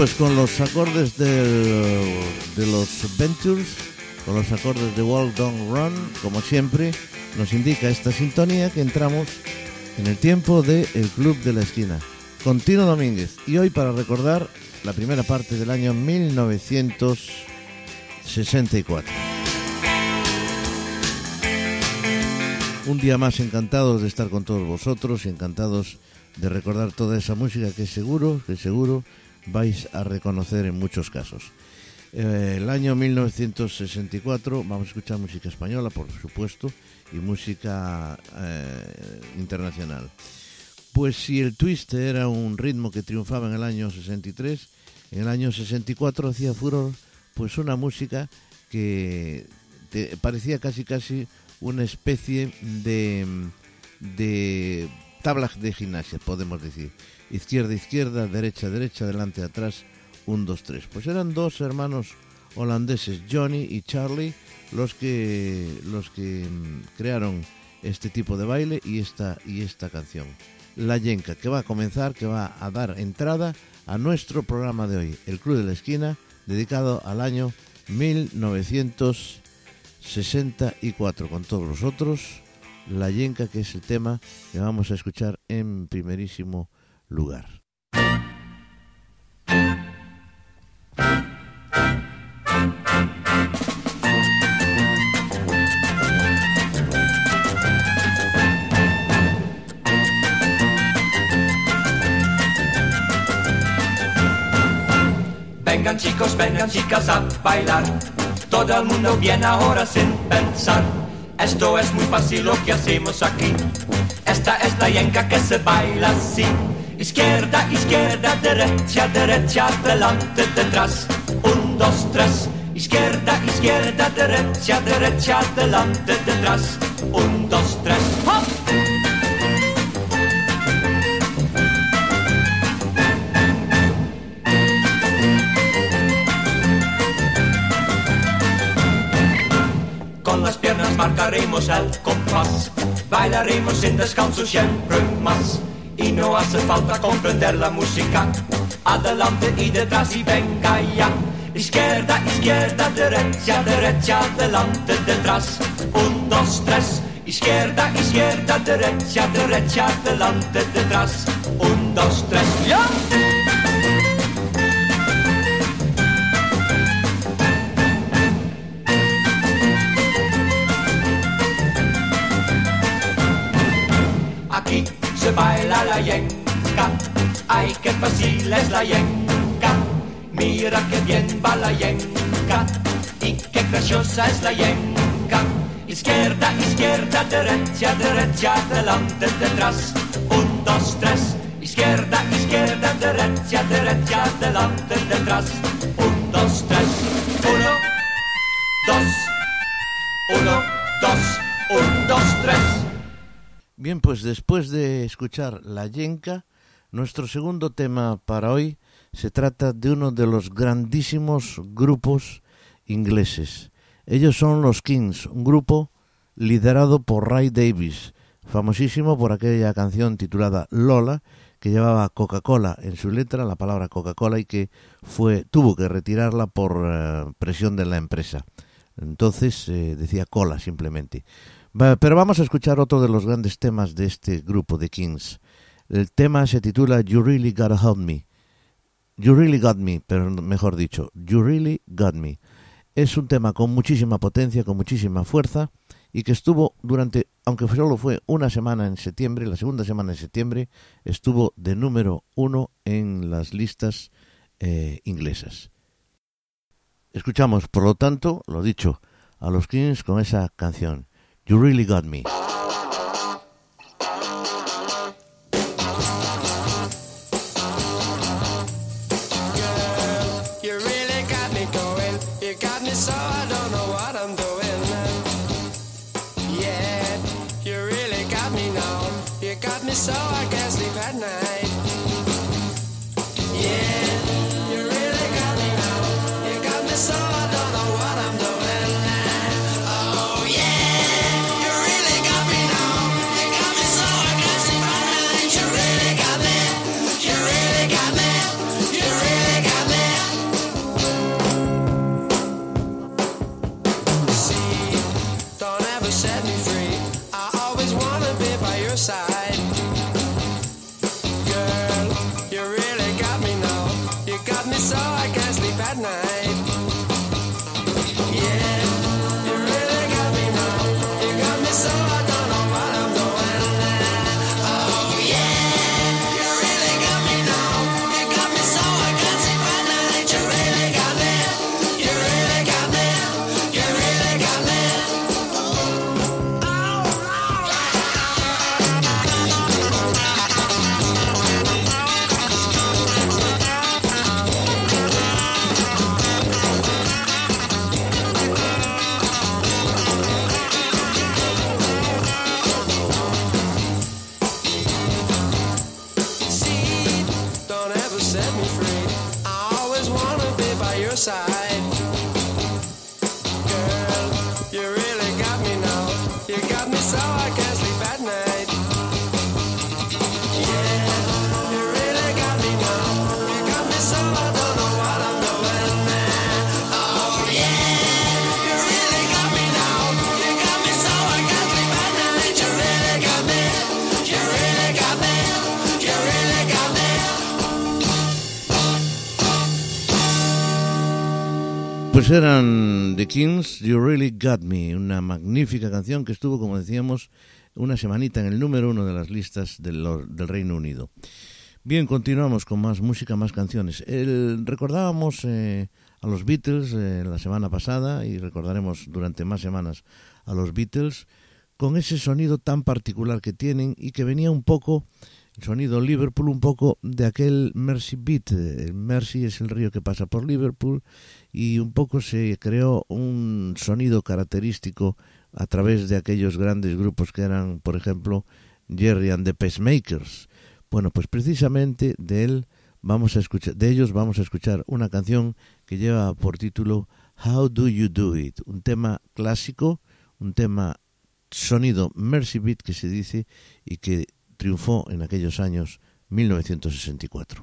Pues con los acordes de los Ventures, con los acordes de Walk Don't Run, como siempre, nos indica esta sintonía que entramos en el tiempo de El Club de la Esquina. Con Tino Domínguez. Y hoy para recordar la primera parte del año 1964. Un día más encantados de estar con todos vosotros y encantados de recordar toda esa música que seguro, que seguro vais a reconocer en muchos casos. Eh, el año 1964 vamos a escuchar música española, por supuesto, y música eh, internacional. Pues si el twist era un ritmo que triunfaba en el año 63, en el año 64 hacía furor pues una música que te- parecía casi casi una especie de, de tabla de gimnasia, podemos decir. Izquierda, izquierda, derecha, derecha, adelante, atrás, un, dos, tres. Pues eran dos hermanos holandeses, Johnny y Charlie, los que, los que mm, crearon este tipo de baile y esta, y esta canción. La Yenka, que va a comenzar, que va a dar entrada a nuestro programa de hoy, El Club de la Esquina, dedicado al año 1964. Con todos vosotros, La Yenka, que es el tema que vamos a escuchar en primerísimo lugar. Vengan chicos, vengan chicas a bailar. Todo el mundo viene ahora sin pensar. Esto es muy fácil lo que hacemos aquí. Esta es la yenca que se baila así. Izquierda, izquierda, derecha, derecha, delante, detrás. Un, dos, tres. Izquierda, izquierda, derecha, derecha, delante, detrás. Un, dos, tres. ¡Hop! Con las piernas marcaremos el compás, bailaremos sin descanso siempre más. No hace falta comprender la música, adelante y detrás y venga ya. Izquierda, izquierda, derecha, derecha, adelante, detrás. Un, dos, tres. Izquierda, izquierda, derecha, derecha, adelante, detrás. Un, dos, tres. ¡Ya! La yenca, ay qué fácil es la yenca. Mira qué bien va la yenca y qué graciosa es la yenca. Izquierda, izquierda, derecha, derecha, delante, detrás. Un, dos, tres. Izquierda, izquierda, derecha, derecha, delante, detrás. Un, dos, tres. Uno, dos. Uno, dos. Un, dos, tres. Bien, pues después de escuchar La Yenka, nuestro segundo tema para hoy se trata de uno de los grandísimos grupos ingleses. Ellos son los Kings, un grupo liderado por Ray Davis, famosísimo por aquella canción titulada Lola, que llevaba Coca-Cola en su letra, la palabra Coca-Cola, y que fue, tuvo que retirarla por eh, presión de la empresa. Entonces eh, decía cola simplemente. Pero vamos a escuchar otro de los grandes temas de este grupo de Kings. El tema se titula You Really Gotta Help Me. You Really Got Me, pero mejor dicho, You Really Got Me. Es un tema con muchísima potencia, con muchísima fuerza y que estuvo durante, aunque solo fue una semana en septiembre, la segunda semana de septiembre, estuvo de número uno en las listas eh, inglesas. Escuchamos, por lo tanto, lo dicho, a los Kings con esa canción, You Really Got Me. Eran The Kings, You Really Got Me, una magnífica canción que estuvo, como decíamos, una semanita en el número uno de las listas del, Reino Unido. Bien, continuamos con más música, más canciones. El- recordábamos eh, a los Beatles eh, la semana pasada y recordaremos durante más semanas a los Beatles con ese sonido tan particular que tienen y que venía un poco, el sonido Liverpool, un poco de aquel Mersey Beat. El Mersey es el río que pasa por Liverpool y un poco se creó un sonido característico a través de aquellos grandes grupos que eran, por ejemplo, Jerry and the Pacemakers. Bueno, pues precisamente de él vamos a escuchar, de ellos vamos a escuchar una canción que lleva por título How Do You Do It, un tema clásico, un tema sonido Mercy Beat que se dice y que triunfó en aquellos años 1964.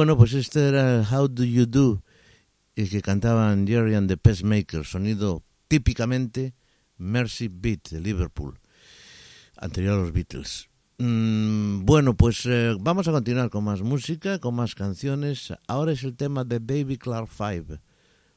Bueno, pues este era How Do You Do, el que cantaban Jerry and the Pacemakers, sonido típicamente Mercy Beat de Liverpool, anterior a los Beatles. Mm, bueno, pues eh, vamos a continuar con más música, con más canciones. Ahora es el tema de Baby Clark Five,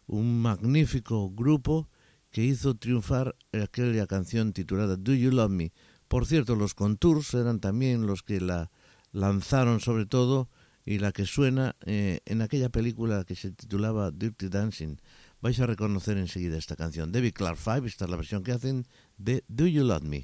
un magnífico grupo que hizo triunfar aquella canción titulada Do You Love Me. Por cierto, los Contours eran también los que la lanzaron sobre todo y la que suena eh, en aquella película que se titulaba Dirty Dancing. Vais a reconocer enseguida esta canción. David Clark Five, esta es la versión que hacen de Do You Love Me.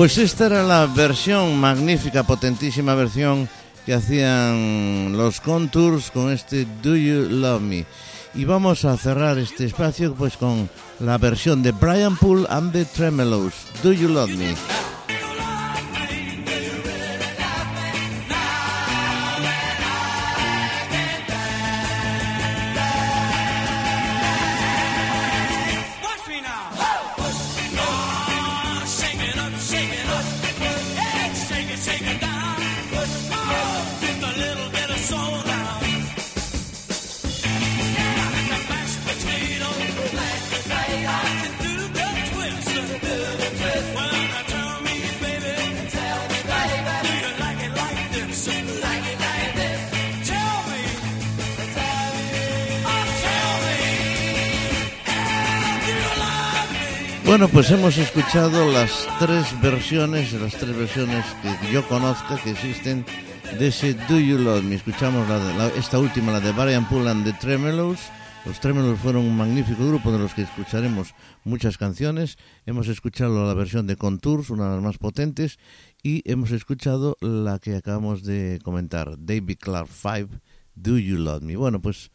Pues esta era la versión magnífica, potentísima versión que hacían los Contours con este Do You Love Me. Y vamos a cerrar este espacio pues con la versión de Brian Poole and the Tremelos, Do You Love Me. pues hemos escuchado las tres versiones, las tres versiones que yo conozca que existen de ese Do You Love Me. Escuchamos la de, la, esta última, la de Brian Pullan de Tremelos. Los Tremelos fueron un magnífico grupo de los que escucharemos muchas canciones. Hemos escuchado la versión de Contours, una de las más potentes, y hemos escuchado la que acabamos de comentar, David Clark 5, Do You Love Me. Bueno, pues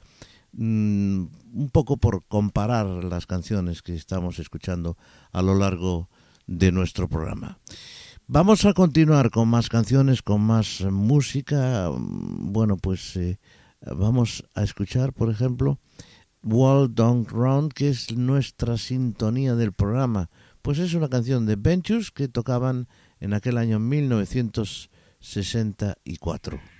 Mm, un poco por comparar las canciones que estamos escuchando a lo largo de nuestro programa. Vamos a continuar con más canciones, con más música. Bueno, pues eh, vamos a escuchar, por ejemplo, Wall Don't Round, que es nuestra sintonía del programa. Pues es una canción de Ventures que tocaban en aquel año 1964.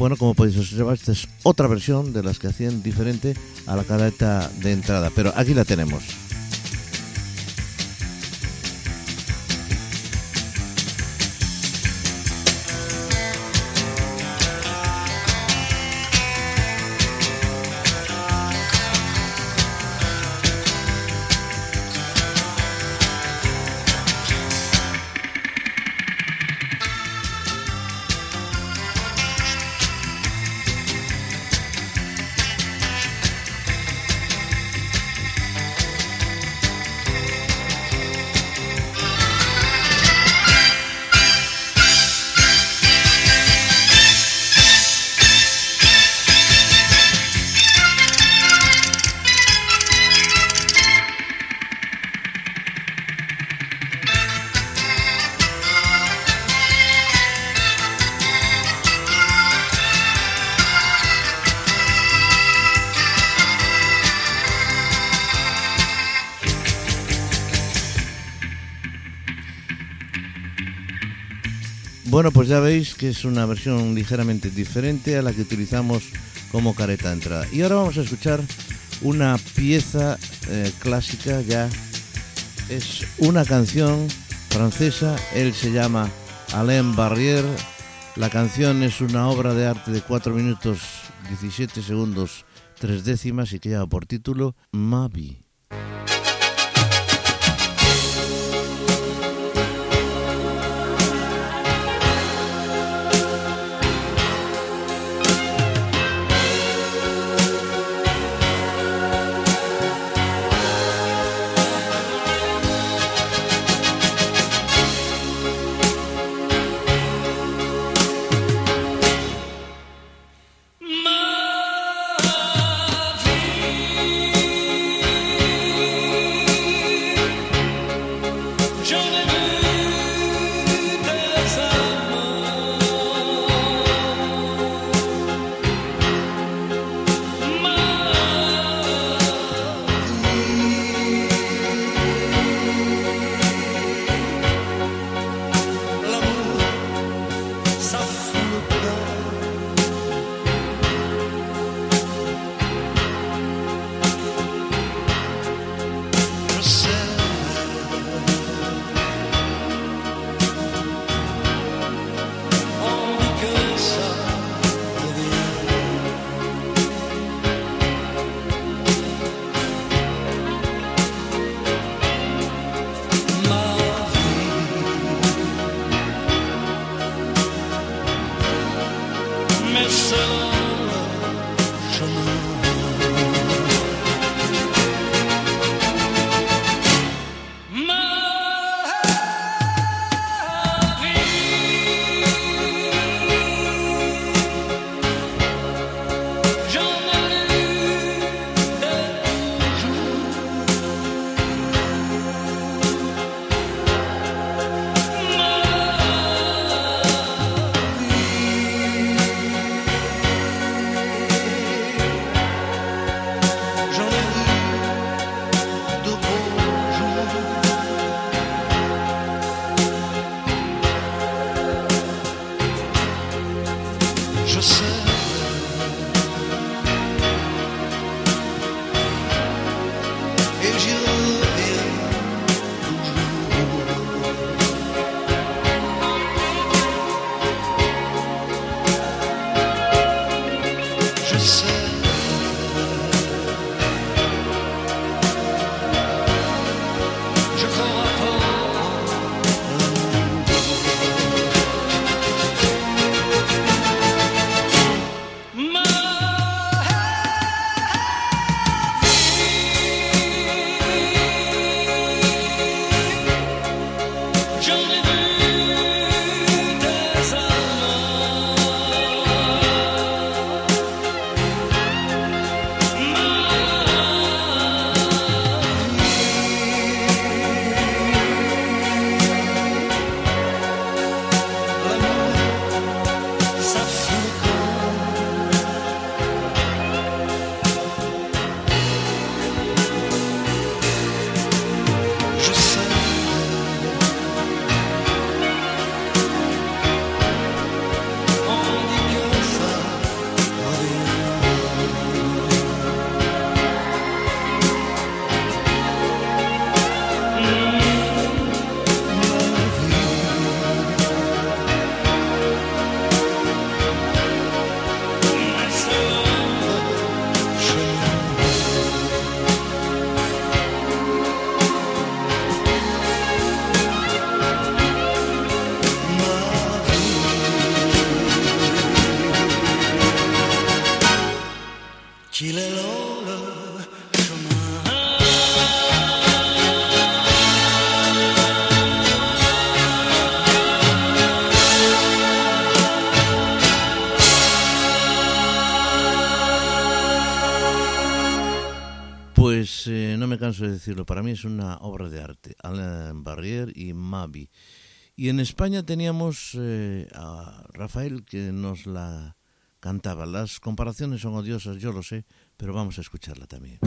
Bueno, como podéis observar, esta es otra versión de las que hacían diferente a la careta de entrada, pero aquí la tenemos. Que es una versión ligeramente diferente a la que utilizamos como careta de entrada. Y ahora vamos a escuchar una pieza eh, clásica ya. Es una canción francesa, él se llama Alain Barrière. La canción es una obra de arte de 4 minutos 17 segundos 3 décimas y que lleva por título Mavi. yourself canso de decirlo, para mí es una obra de arte, Alain Barrière y Mavi. Y en España teníamos eh, a Rafael que nos la cantaba. Las comparaciones son odiosas, yo lo sé, pero vamos a escucharla también.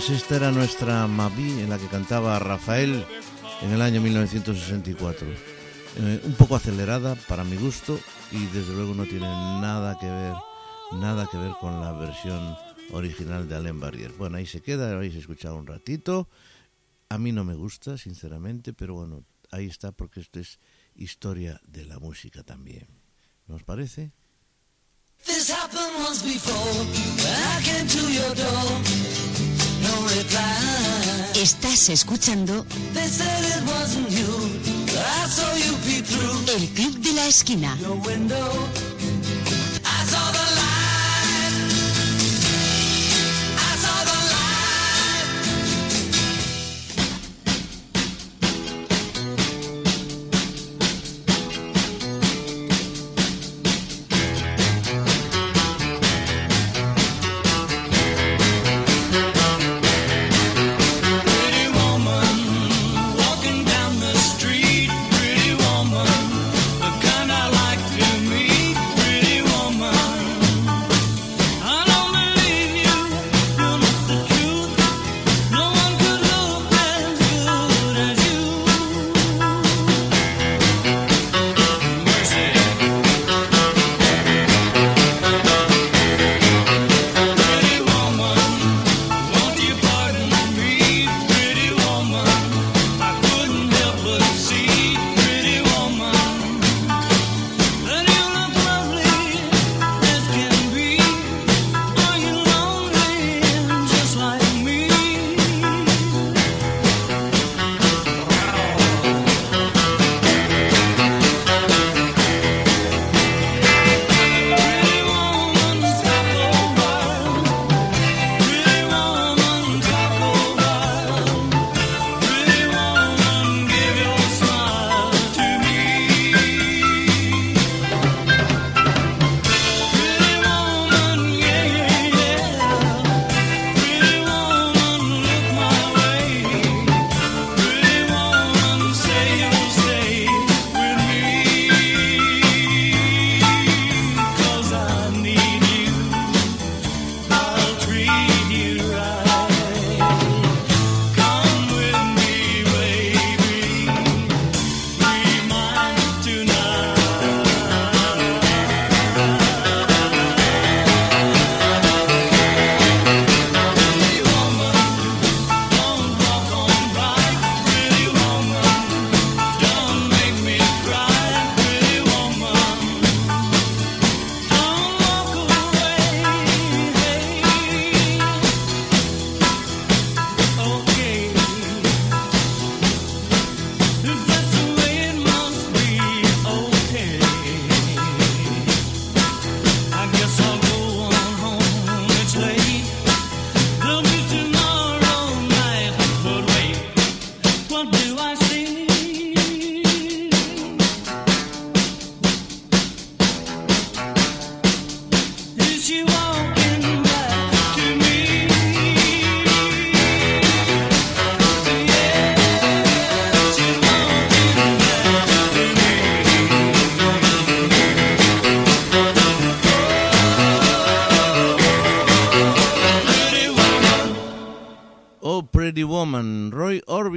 pues esta era nuestra Mavi en la que cantaba Rafael en el año 1964. Eh, un poco acelerada para mi gusto y desde luego no tiene nada que ver, nada que ver con la versión original de Alain Barrier. Bueno, ahí se queda, lo habéis escuchado un ratito. A mí no me gusta, sinceramente, pero bueno, ahí está porque esto es historia de la música también. ¿Nos parece? This happened once before. I came to your door. Estás escuchando El Club de la Esquina.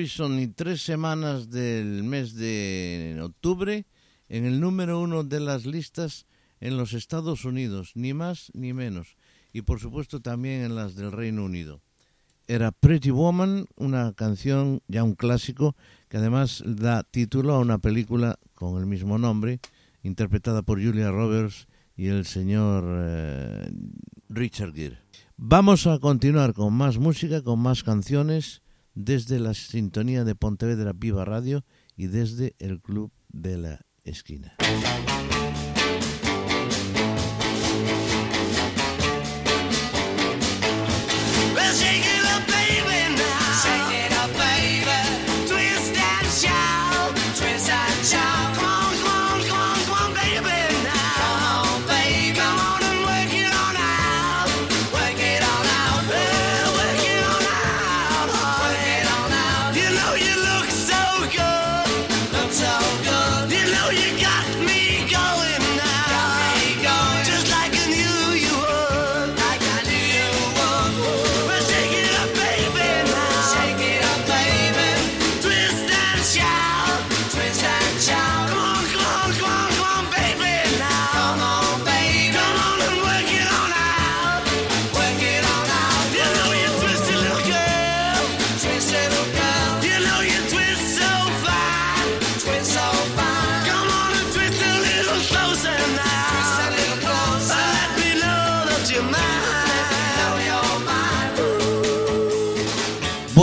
Y tres semanas del mes de octubre en el número uno de las listas en los Estados Unidos, ni más ni menos, y por supuesto también en las del Reino Unido. Era Pretty Woman, una canción ya un clásico, que además da título a una película con el mismo nombre, interpretada por Julia Roberts y el señor eh, Richard Gere. Vamos a continuar con más música, con más canciones desde la sintonía de Pontevedra Viva Radio y desde el Club de la Esquina.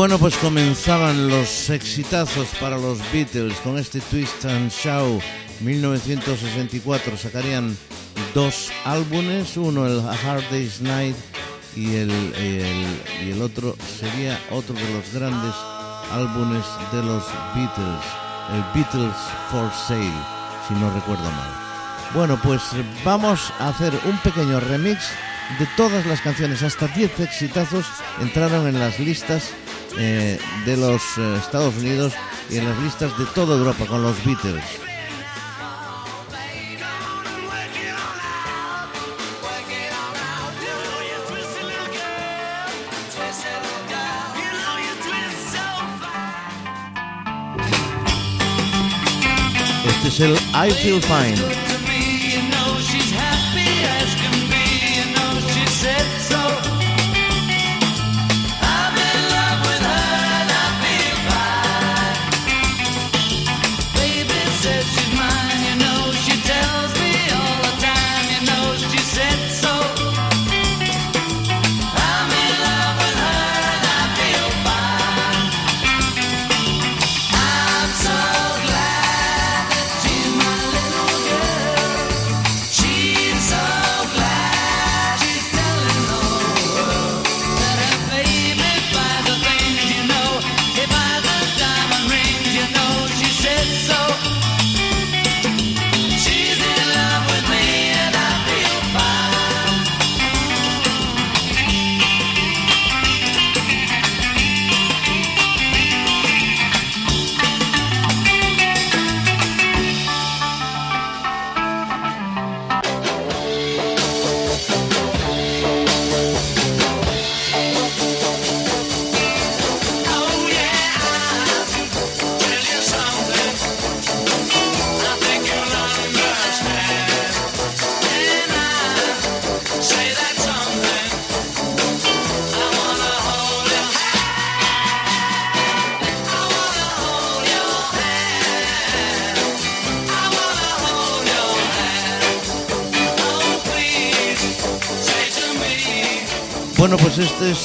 Bueno, pues comenzaban los exitazos para los Beatles con este Twist and Shout 1964. Sacarían dos álbumes, uno el Hard Day's Night y el, el- y el otro sería otro de los grandes álbumes de los Beatles, el Beatles for Sale, si no recuerdo mal. Bueno, pues vamos a hacer un pequeño remix de todas las canciones, hasta 10 exitazos entraron en las listas eh, de los eh, Estados Unidos y en las listas de toda Europa con los Beatles. Este es el I Feel Fine.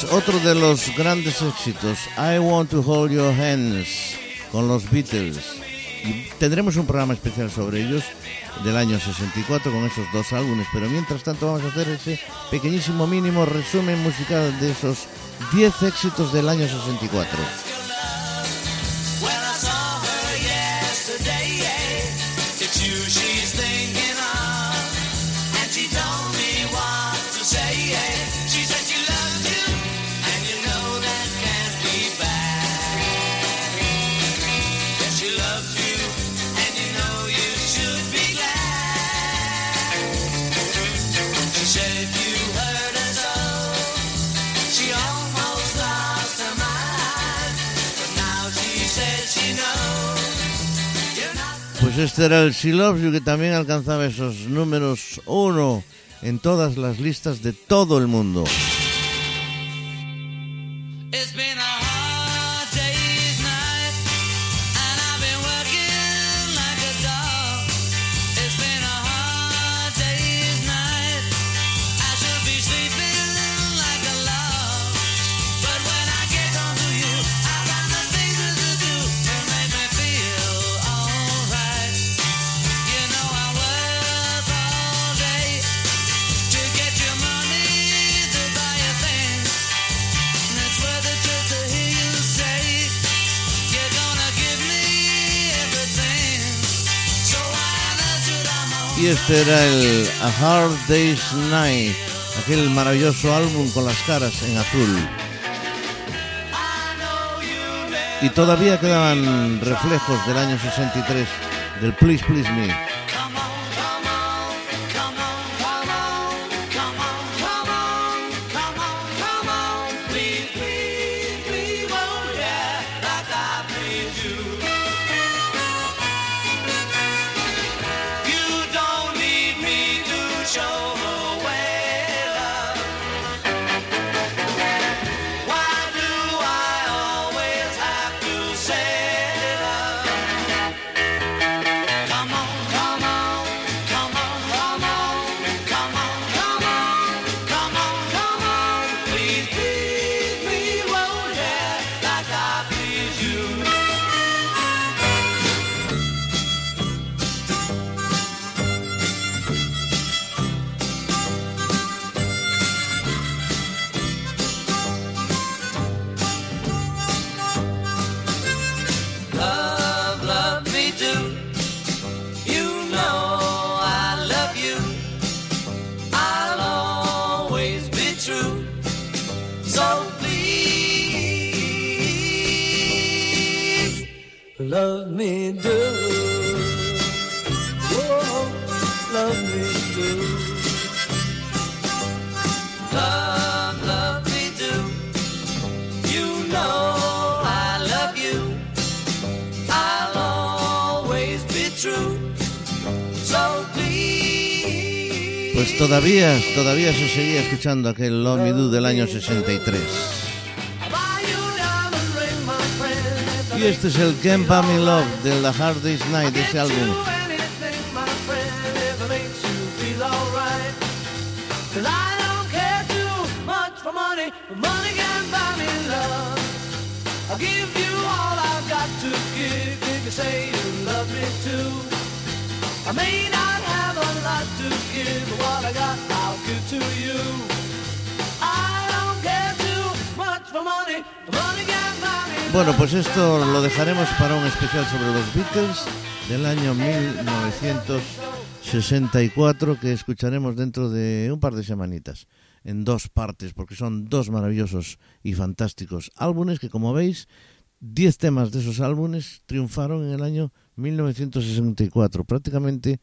Otro de los grandes éxitos, I Want to Hold Your Hands, con los Beatles. Y tendremos un programa especial sobre ellos del año 64 con esos dos álbumes, pero mientras tanto vamos a hacer ese pequeñísimo mínimo resumen musical de esos 10 éxitos del año 64. Pues este era el She que también alcanzaba esos números uno en todas las listas de todo el mundo. Este era el A Hard Day's Night, aquel maravilloso álbum con las caras en azul. Y todavía quedaban reflejos del año 63 del Please Please Me. Pues todavía, todavía se seguía escuchando aquel Love Me Do del año 63. Y este es el Can't Buy Me Love de The Hard Day's Night, de ese álbum. Do anything, my friend, if it makes you feel alright. 'Cause I don't care too much for money, but money can buy me love. I'll give you all I've got to give if you say you love me too. Bueno, pues esto lo dejaremos para un especial sobre los Beatles del año 1964 que escucharemos dentro de un par de semanitas en dos partes porque son dos maravillosos y fantásticos álbumes que como veis 10 temas de esos álbumes triunfaron en el año 1964 prácticamente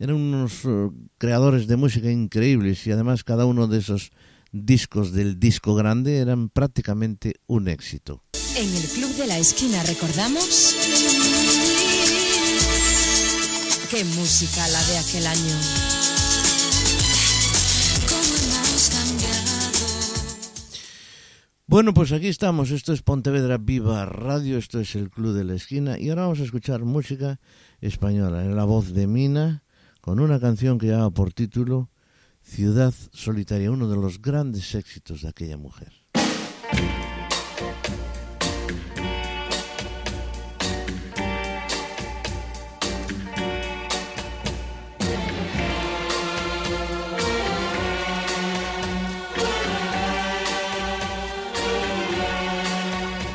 eran unos eh, creadores de música increíbles y además cada uno de esos discos del disco grande eran prácticamente un éxito En el Club de la Esquina recordamos... ¡Qué música la de aquel año! Bueno, pues aquí estamos. Esto es Pontevedra Viva Radio. Esto es el Club de la Esquina. Y ahora vamos a escuchar música española en la voz de Mina con una canción que lleva por título Ciudad Solitaria, uno de los grandes éxitos de aquella mujer.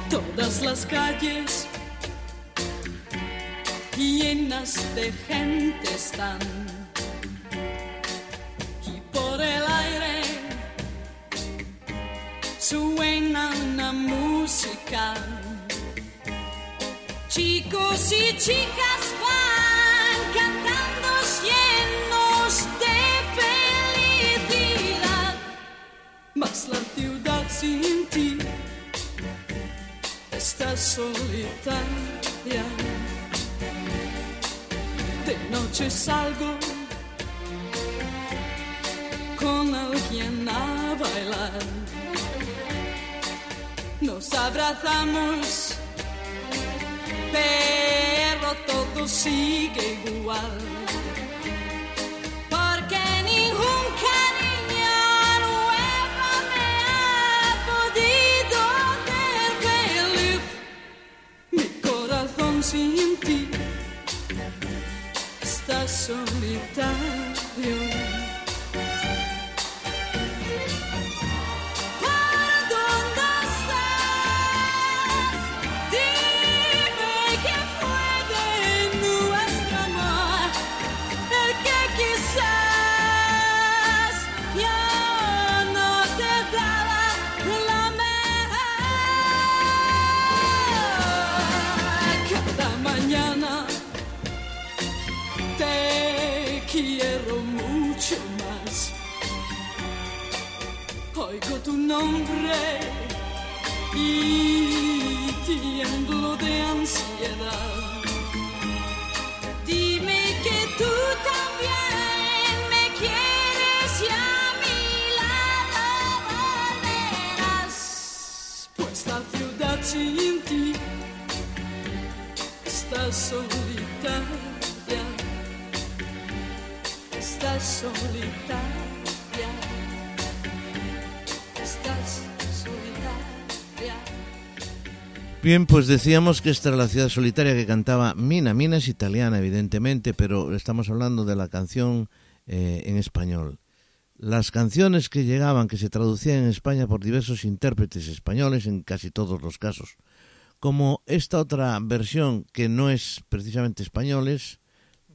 Todas las calles llenas de gente están suena una música. Chicos y chicas van cantando llenos de felicidad, mas la ciudad sin ti está solitaria. De noche salgo con alguien a bailar. Nos abrazamos, pero todo sigue igual. Porque ningún cariño nuevo me ha podido hacer feliz. Mi corazón sin ti está solitario. Nombre y tiemblo de ansiedad. Dime que tú también me quieres y a mi lado volverás. Pues la ciudad sin ti está solitaria. Estás solitaria. Bien, pues decíamos que esta era la ciudad solitaria que cantaba Mina. Mina es italiana, evidentemente, pero estamos hablando de la canción eh, en español. Las canciones que llegaban, que se traducían en España por diversos intérpretes españoles, en casi todos los casos, como esta otra versión que no es precisamente españoles,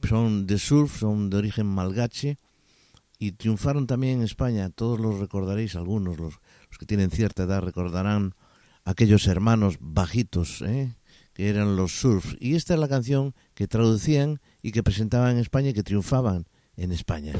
son de surf, son de origen malgache y triunfaron también en España. Todos los recordaréis, algunos, los, los que tienen cierta edad, recordarán aquellos hermanos bajitos, ¿eh? que eran los surf. Y esta es la canción que traducían y que presentaban en España y que triunfaban en España.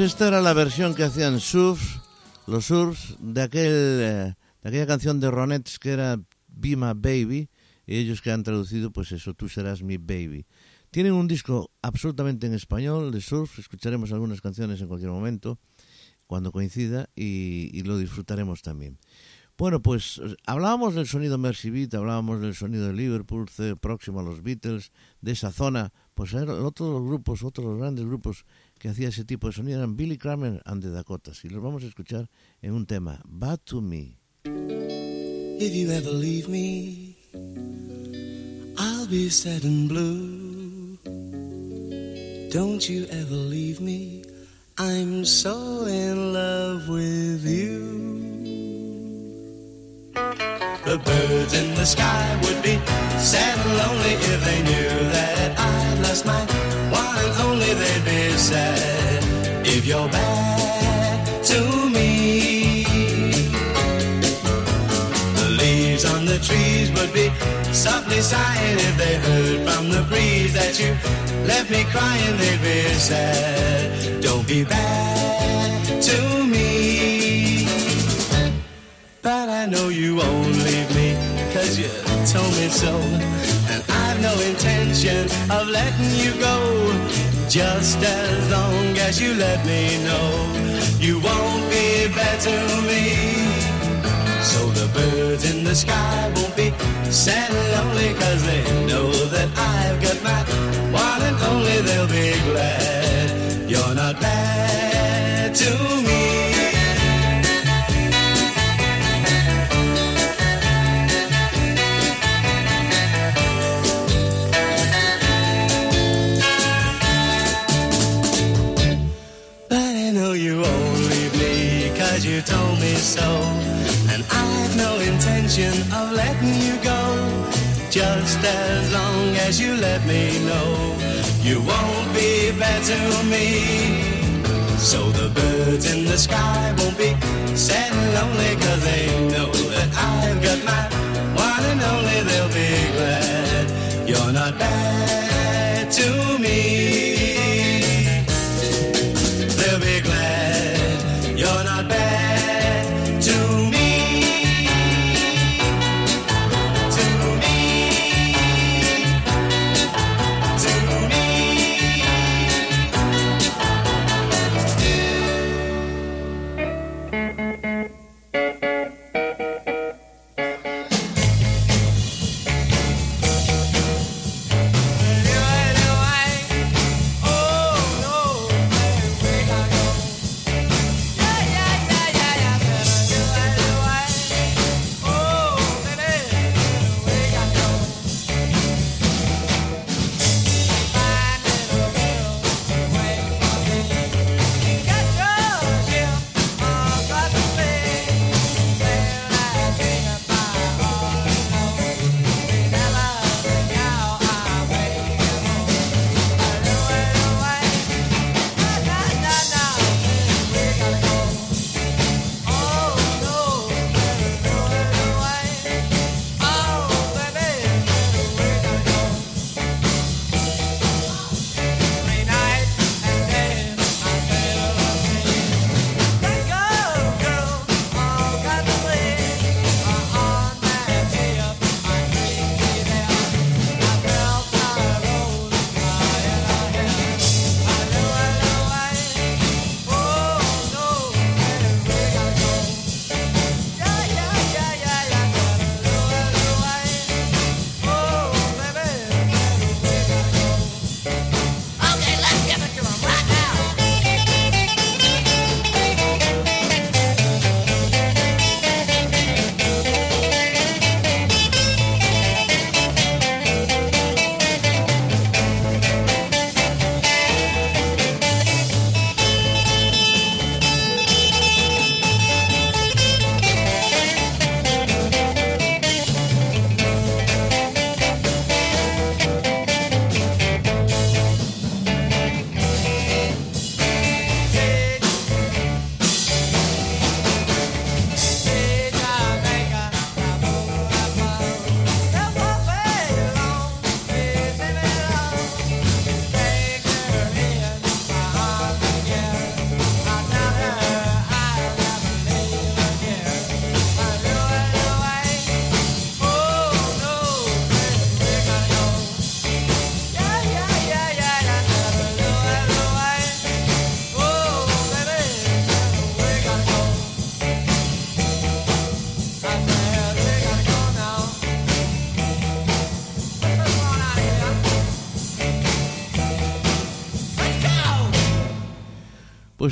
Esta era la versión que hacían Surf, los Surfs, de, aquel, eh, de aquella canción de Ronettes que era Be My Baby, y ellos que han traducido, pues eso, Tú serás mi baby. Tienen un disco absolutamente en español de Surf, escucharemos algunas canciones en cualquier momento, cuando coincida, y, lo disfrutaremos también. Bueno, pues hablábamos del sonido Mercy Beat, hablábamos del sonido de Liverpool, próximo a los Beatles, de esa zona, pues otros grupos, otros grandes grupos que hacía ese tipo de sonido eran Billy Kramer and the Dakotas. Y los vamos a escuchar en un tema, Bad to Me. If you ever leave me, I'll be sad and blue. Don't you ever leave me, I'm so in love with you. The birds in the sky would be sad and lonely if they knew that I my one and only. They'd be sad if you're bad to me. The leaves on the trees would be softly sighing if they heard from the breeze that you left me crying. They'd be sad. Don't be bad to me. But I know you won't leave me, cause you told me so. No intention of letting you go. Just as long as you let me know you won't be bad to me. So the birds in the sky won't be sad and lonely, cause they know that I've got my one and only. They'll be glad you're not bad to me. So. And I've no intention of letting you go. Just as long as you let me know you won't be bad to me. So the birds in the sky won't be sad and lonely cause they know that I've got my one and only. They'll be glad you're not bad to me.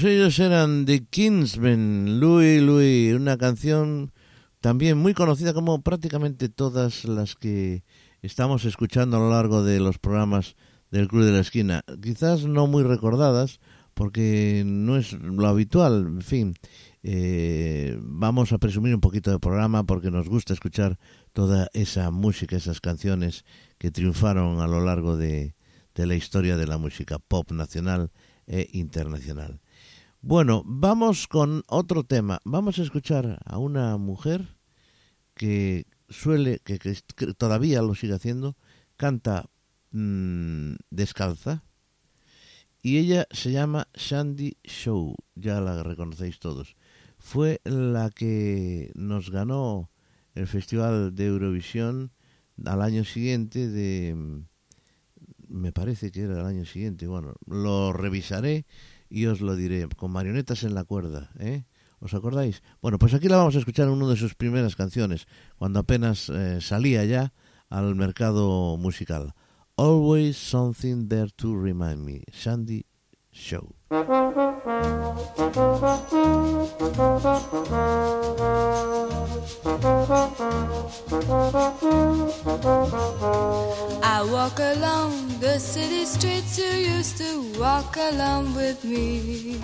Pues ellos eran The Kingsmen, Louis Louis, una canción también muy conocida como prácticamente todas las que estamos escuchando a lo largo de los programas del Club de la Esquina. Quizás no muy recordadas, porque no es lo habitual, en fin. eh, vamos a presumir un poquito de programa porque nos gusta escuchar toda esa música, esas canciones que triunfaron a lo largo de, de la historia de la música pop nacional e internacional. Bueno, vamos con otro tema. Vamos a escuchar a una mujer que suele, que, todavía lo sigue haciendo, canta mm, descalza y ella se llama Sandy Show, ya la reconocéis todos. Fue la que nos ganó el Festival de Eurovisión al año siguiente de mm, me parece que era el año siguiente, bueno, lo revisaré y os lo diré, con marionetas en la cuerda, ¿eh? ¿Os acordáis? Bueno, pues aquí la vamos a escuchar en una de sus primeras canciones, cuando apenas eh, salía ya al mercado musical. Always something there to remind me. Sandy Show. I walk along the city streets you used to walk along with me.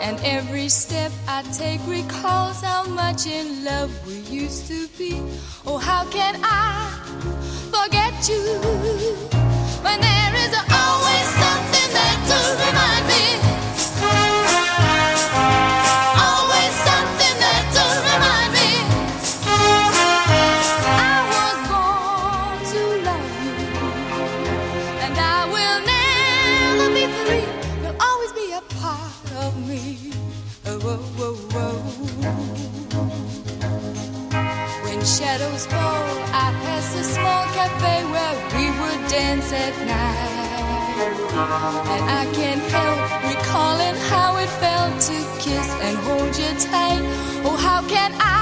And every step I take recalls how much in love we used to be. Oh, how can I forget you when there is always something shadows fall, I pass a small cafe where we would dance at night. And I can't help recalling how it felt to kiss and hold you tight. Oh, how can I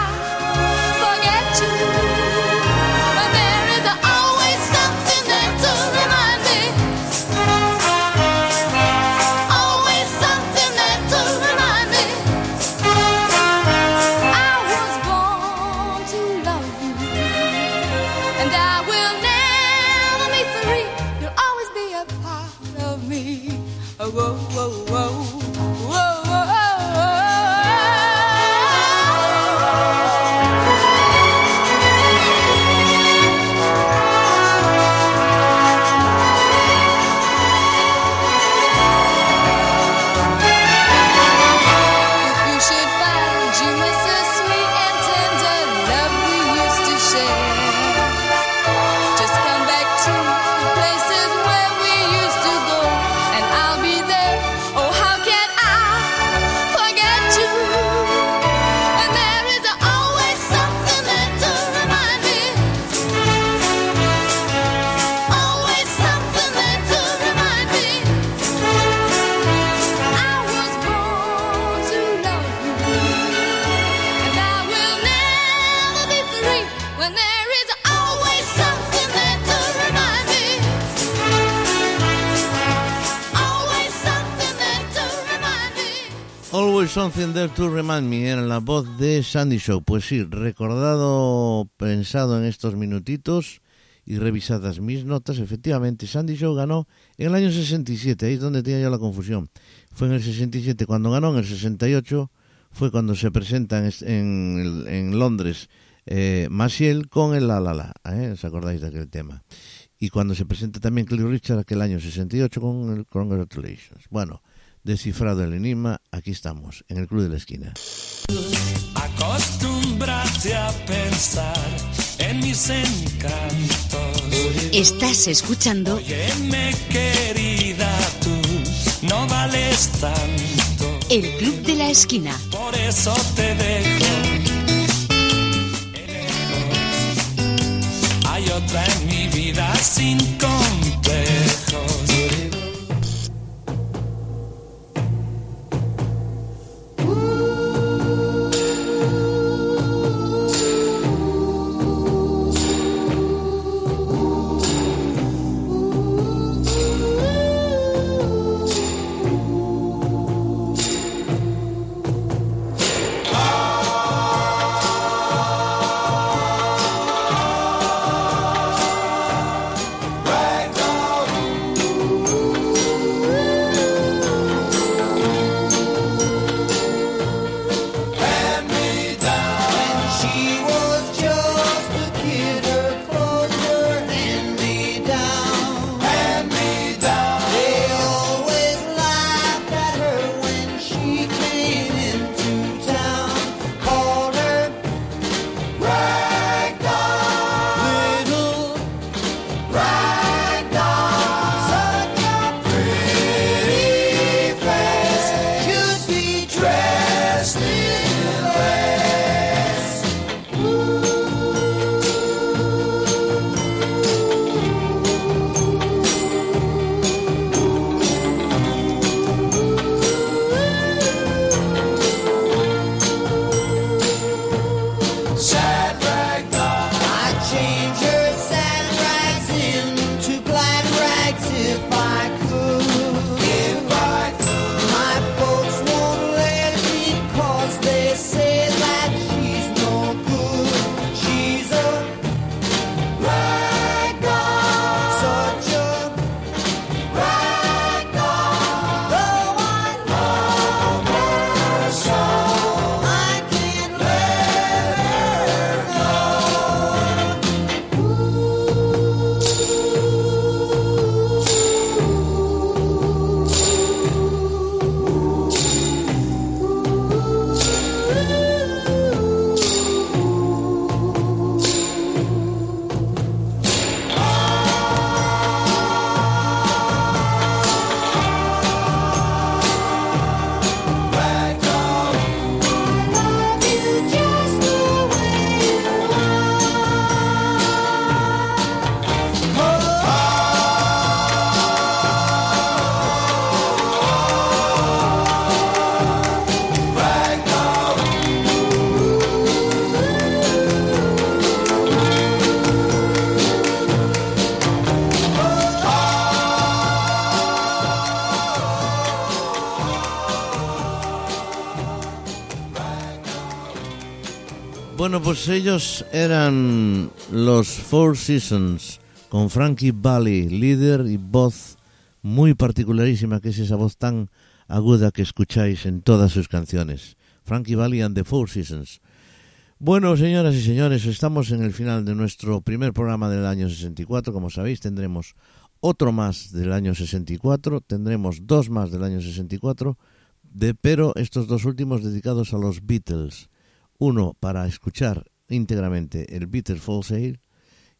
Something There to Remind Me era la voz de Sandy Show. Pues sí, recordado, pensado en estos minutitos y revisadas mis notas, efectivamente, Sandy Show ganó en el año 67, ahí es donde tenía yo la confusión. Fue en el 67 cuando ganó, en el 68 fue cuando se presenta en, en, en Londres eh, Maciel con el La La La, ¿eh? ¿os acordáis de aquel tema? Y cuando se presenta también Cliff Richard aquel año 68 con el Congratulations. Bueno, descifrado el enigma, aquí estamos, en el Club de la Esquina. Acostúmbrate a pensar en mis encantos. Estás escuchando Óyeme, querida, tú no vales tanto. El Club de la Esquina. Por eso te dejo. Hay otra en mi vida sin complejos. If I ellos eran los Four Seasons, con Frankie Valli, líder y voz muy particularísima, que es esa voz tan aguda que escucháis en todas sus canciones. Frankie Valli and the Four Seasons. Bueno, señoras y señores, estamos en el final de nuestro primer programa del año 64. Como sabéis, tendremos otro más del año 64, tendremos dos más del año 64, de, pero estos dos últimos dedicados a los Beatles. Uno para escuchar íntegramente el Beatles Fall Sale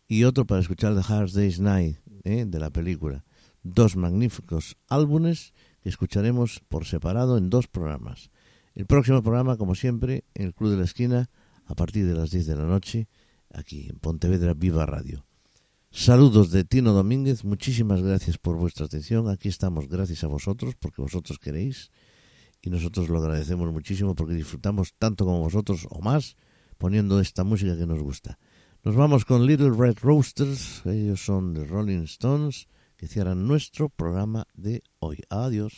y otro para escuchar The Hard Day's Night ¿eh? de la película. Dos magníficos álbumes que escucharemos por separado en dos programas. El próximo programa, como siempre, en el Club de la Esquina, a partir de las 10 de la noche, aquí en Pontevedra Viva Radio. Saludos de Tino Domínguez, muchísimas gracias por vuestra atención. Aquí estamos gracias a vosotros, porque vosotros queréis, y nosotros lo agradecemos muchísimo porque disfrutamos tanto como vosotros o más poniendo esta música que nos gusta. Nos vamos con Little Red Roasters, ellos son de Rolling Stones, que cierran nuestro programa de hoy. Adiós.